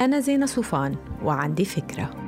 أنا زينة صوفان وعندي فكرة.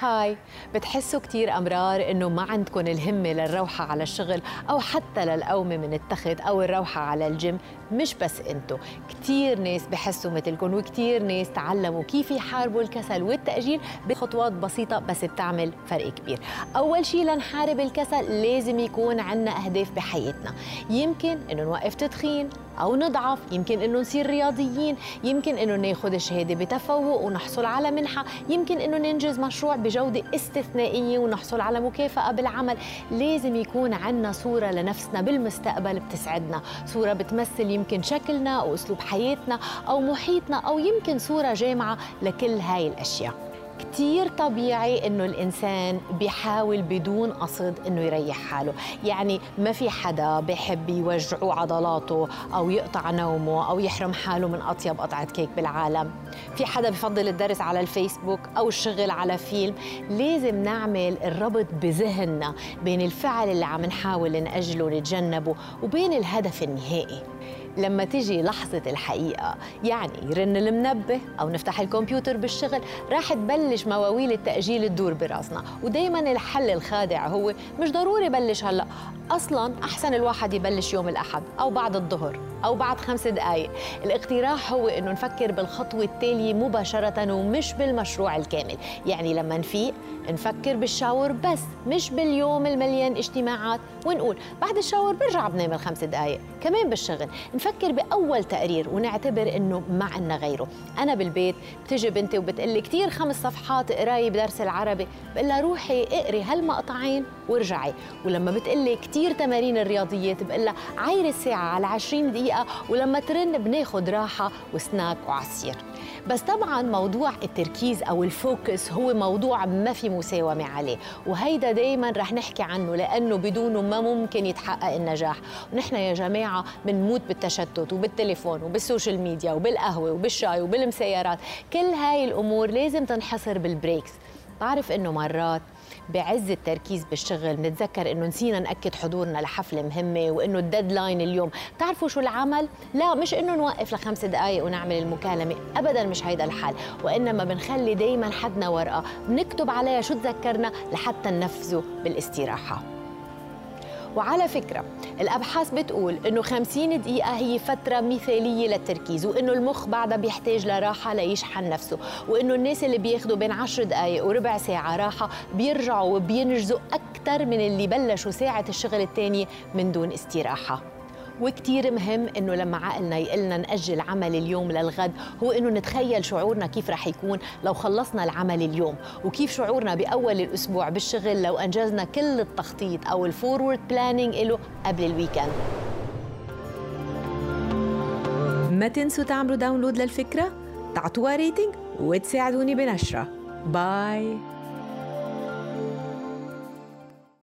هاي بتحسوا كتير أمرار إنه ما عندكم الهمة للروحة على الشغل أو حتى للقومة من التخت أو الروحة على الجيم مش بس إنتو. كتير ناس بحسوا مثلكم وكتير ناس تعلموا كيف يحاربوا الكسل والتأجيل بخطوات بسيطة بس بتعمل فرق كبير. أول شيء لنحارب الكسل لازم يكون عنا أهداف بحياتنا. يمكن إنه نوقف تدخين أو نضعف. يمكن إنه نصير رياضيين. يمكن إنه ناخذ شهادة بتفوق ونحصل على منحة. يمكن إنه ننجز مشروع بجودة استثنائية ونحصل على مكافأة بالعمل. لازم يكون عنا صورة لنفسنا بالمستقبل بتسعدنا. صورة بتمثل يمكن شكلنا أو أسلوب حياتنا أو محيطنا أو يمكن صورة جامعة لكل هاي الأشياء. كتير طبيعي إنه الإنسان بيحاول بدون قصد إنه يريح حاله. يعني ما في حدا بحب يوجعوا عضلاته أو يقطع نومه أو يحرم حاله من أطيب قطعة كيك بالعالم. في حدا بفضل الدرس على الفيسبوك أو الشغل على فيلم. لازم نعمل الربط بذهننا بين الفعل اللي عم نحاول نأجله ونتجنبه وبين الهدف النهائي. لما تجي لحظة الحقيقة يعني يرن المنبه أو نفتح الكمبيوتر بالشغل راح تبلش مواويل التأجيل تدور براسنا. ودايما الحل الخادع هو مش ضروري بلش هلأ أصلا أحسن الواحد يبلش يوم الأحد أو بعد الظهر أو بعد خمس دقايق. الاقتراح هو أنه نفكر بالخطوة التالية مباشرة ومش بالمشروع الكامل. يعني لما نفيق نفكر بالشاور بس مش باليوم المليان اجتماعات. ونقول بعد الشاور برجع بنام الخمس دقايق. كمان بالشغل. نفكر بأول تقرير ونعتبر أنه ما عنا غيره. أنا بالبيت بتجي بنتي وبتقلي كتير خمس صفحات اقراي بدرس العربي. بقول لها روحي اقري هالمقطعين وارجعي. ولما بتقلي كتير تمارين الرياضيات بقول لها عايري الساعة على 20 دقيقة ولما ترن بناخد راحة وسناك وعصير. بس طبعا موضوع التركيز أو ال focus هو موضوع ما في مساومة عليه وهيدا دائما رح نحكي عنه لأنه بدونه ما ممكن يتحقق النجاح. ونحن يا جماعة بنموت بالتشتت وبالتليفون وبال social media وبالقهوة وبالشاي وبالمسيرات. كل هاي الأمور لازم تنحصر بال breaks. بعرف إنه مرات بعز التركيز بالشغل بنتذكر إنه نسينا نأكد حضورنا لحفلة مهمة وإنه ال deadline اليوم. بتعرفوا شو العمل؟ لا مش إنه نوقف لخمس دقائق ونعمل المكالمة ابدا مش هيدا الحل وإنما بنخلي دائما حدنا ورقة بنكتب عليها شو تذكرنا لحتى ننفذه بالاستراحة. وعلى فكرة الأبحاث بتقول إنه 50 دقيقة هي فترة مثالية للتركيز وإنه المخ بعدها بيحتاج لراحة ليشحن نفسه وإنه الناس اللي بياخدوا بين 10 دقايق وربع ساعة راحة بيرجعوا وبينجزوا أكثر من اللي بلشوا ساعة الشغل الثانية من دون استراحة. وكتير مهم إنه لما عقلنا يقلنا نأجل عمل اليوم للغد هو إنه نتخيل شعورنا كيف رح يكون لو خلصنا العمل اليوم وكيف شعورنا بأول الأسبوع بالشغل لو أنجزنا كل التخطيط أو ال forward planning له قبل ال weekend ما تنسوا تعملوا download للفكرة تعطوها rating وتساعدوني بنشرها. bye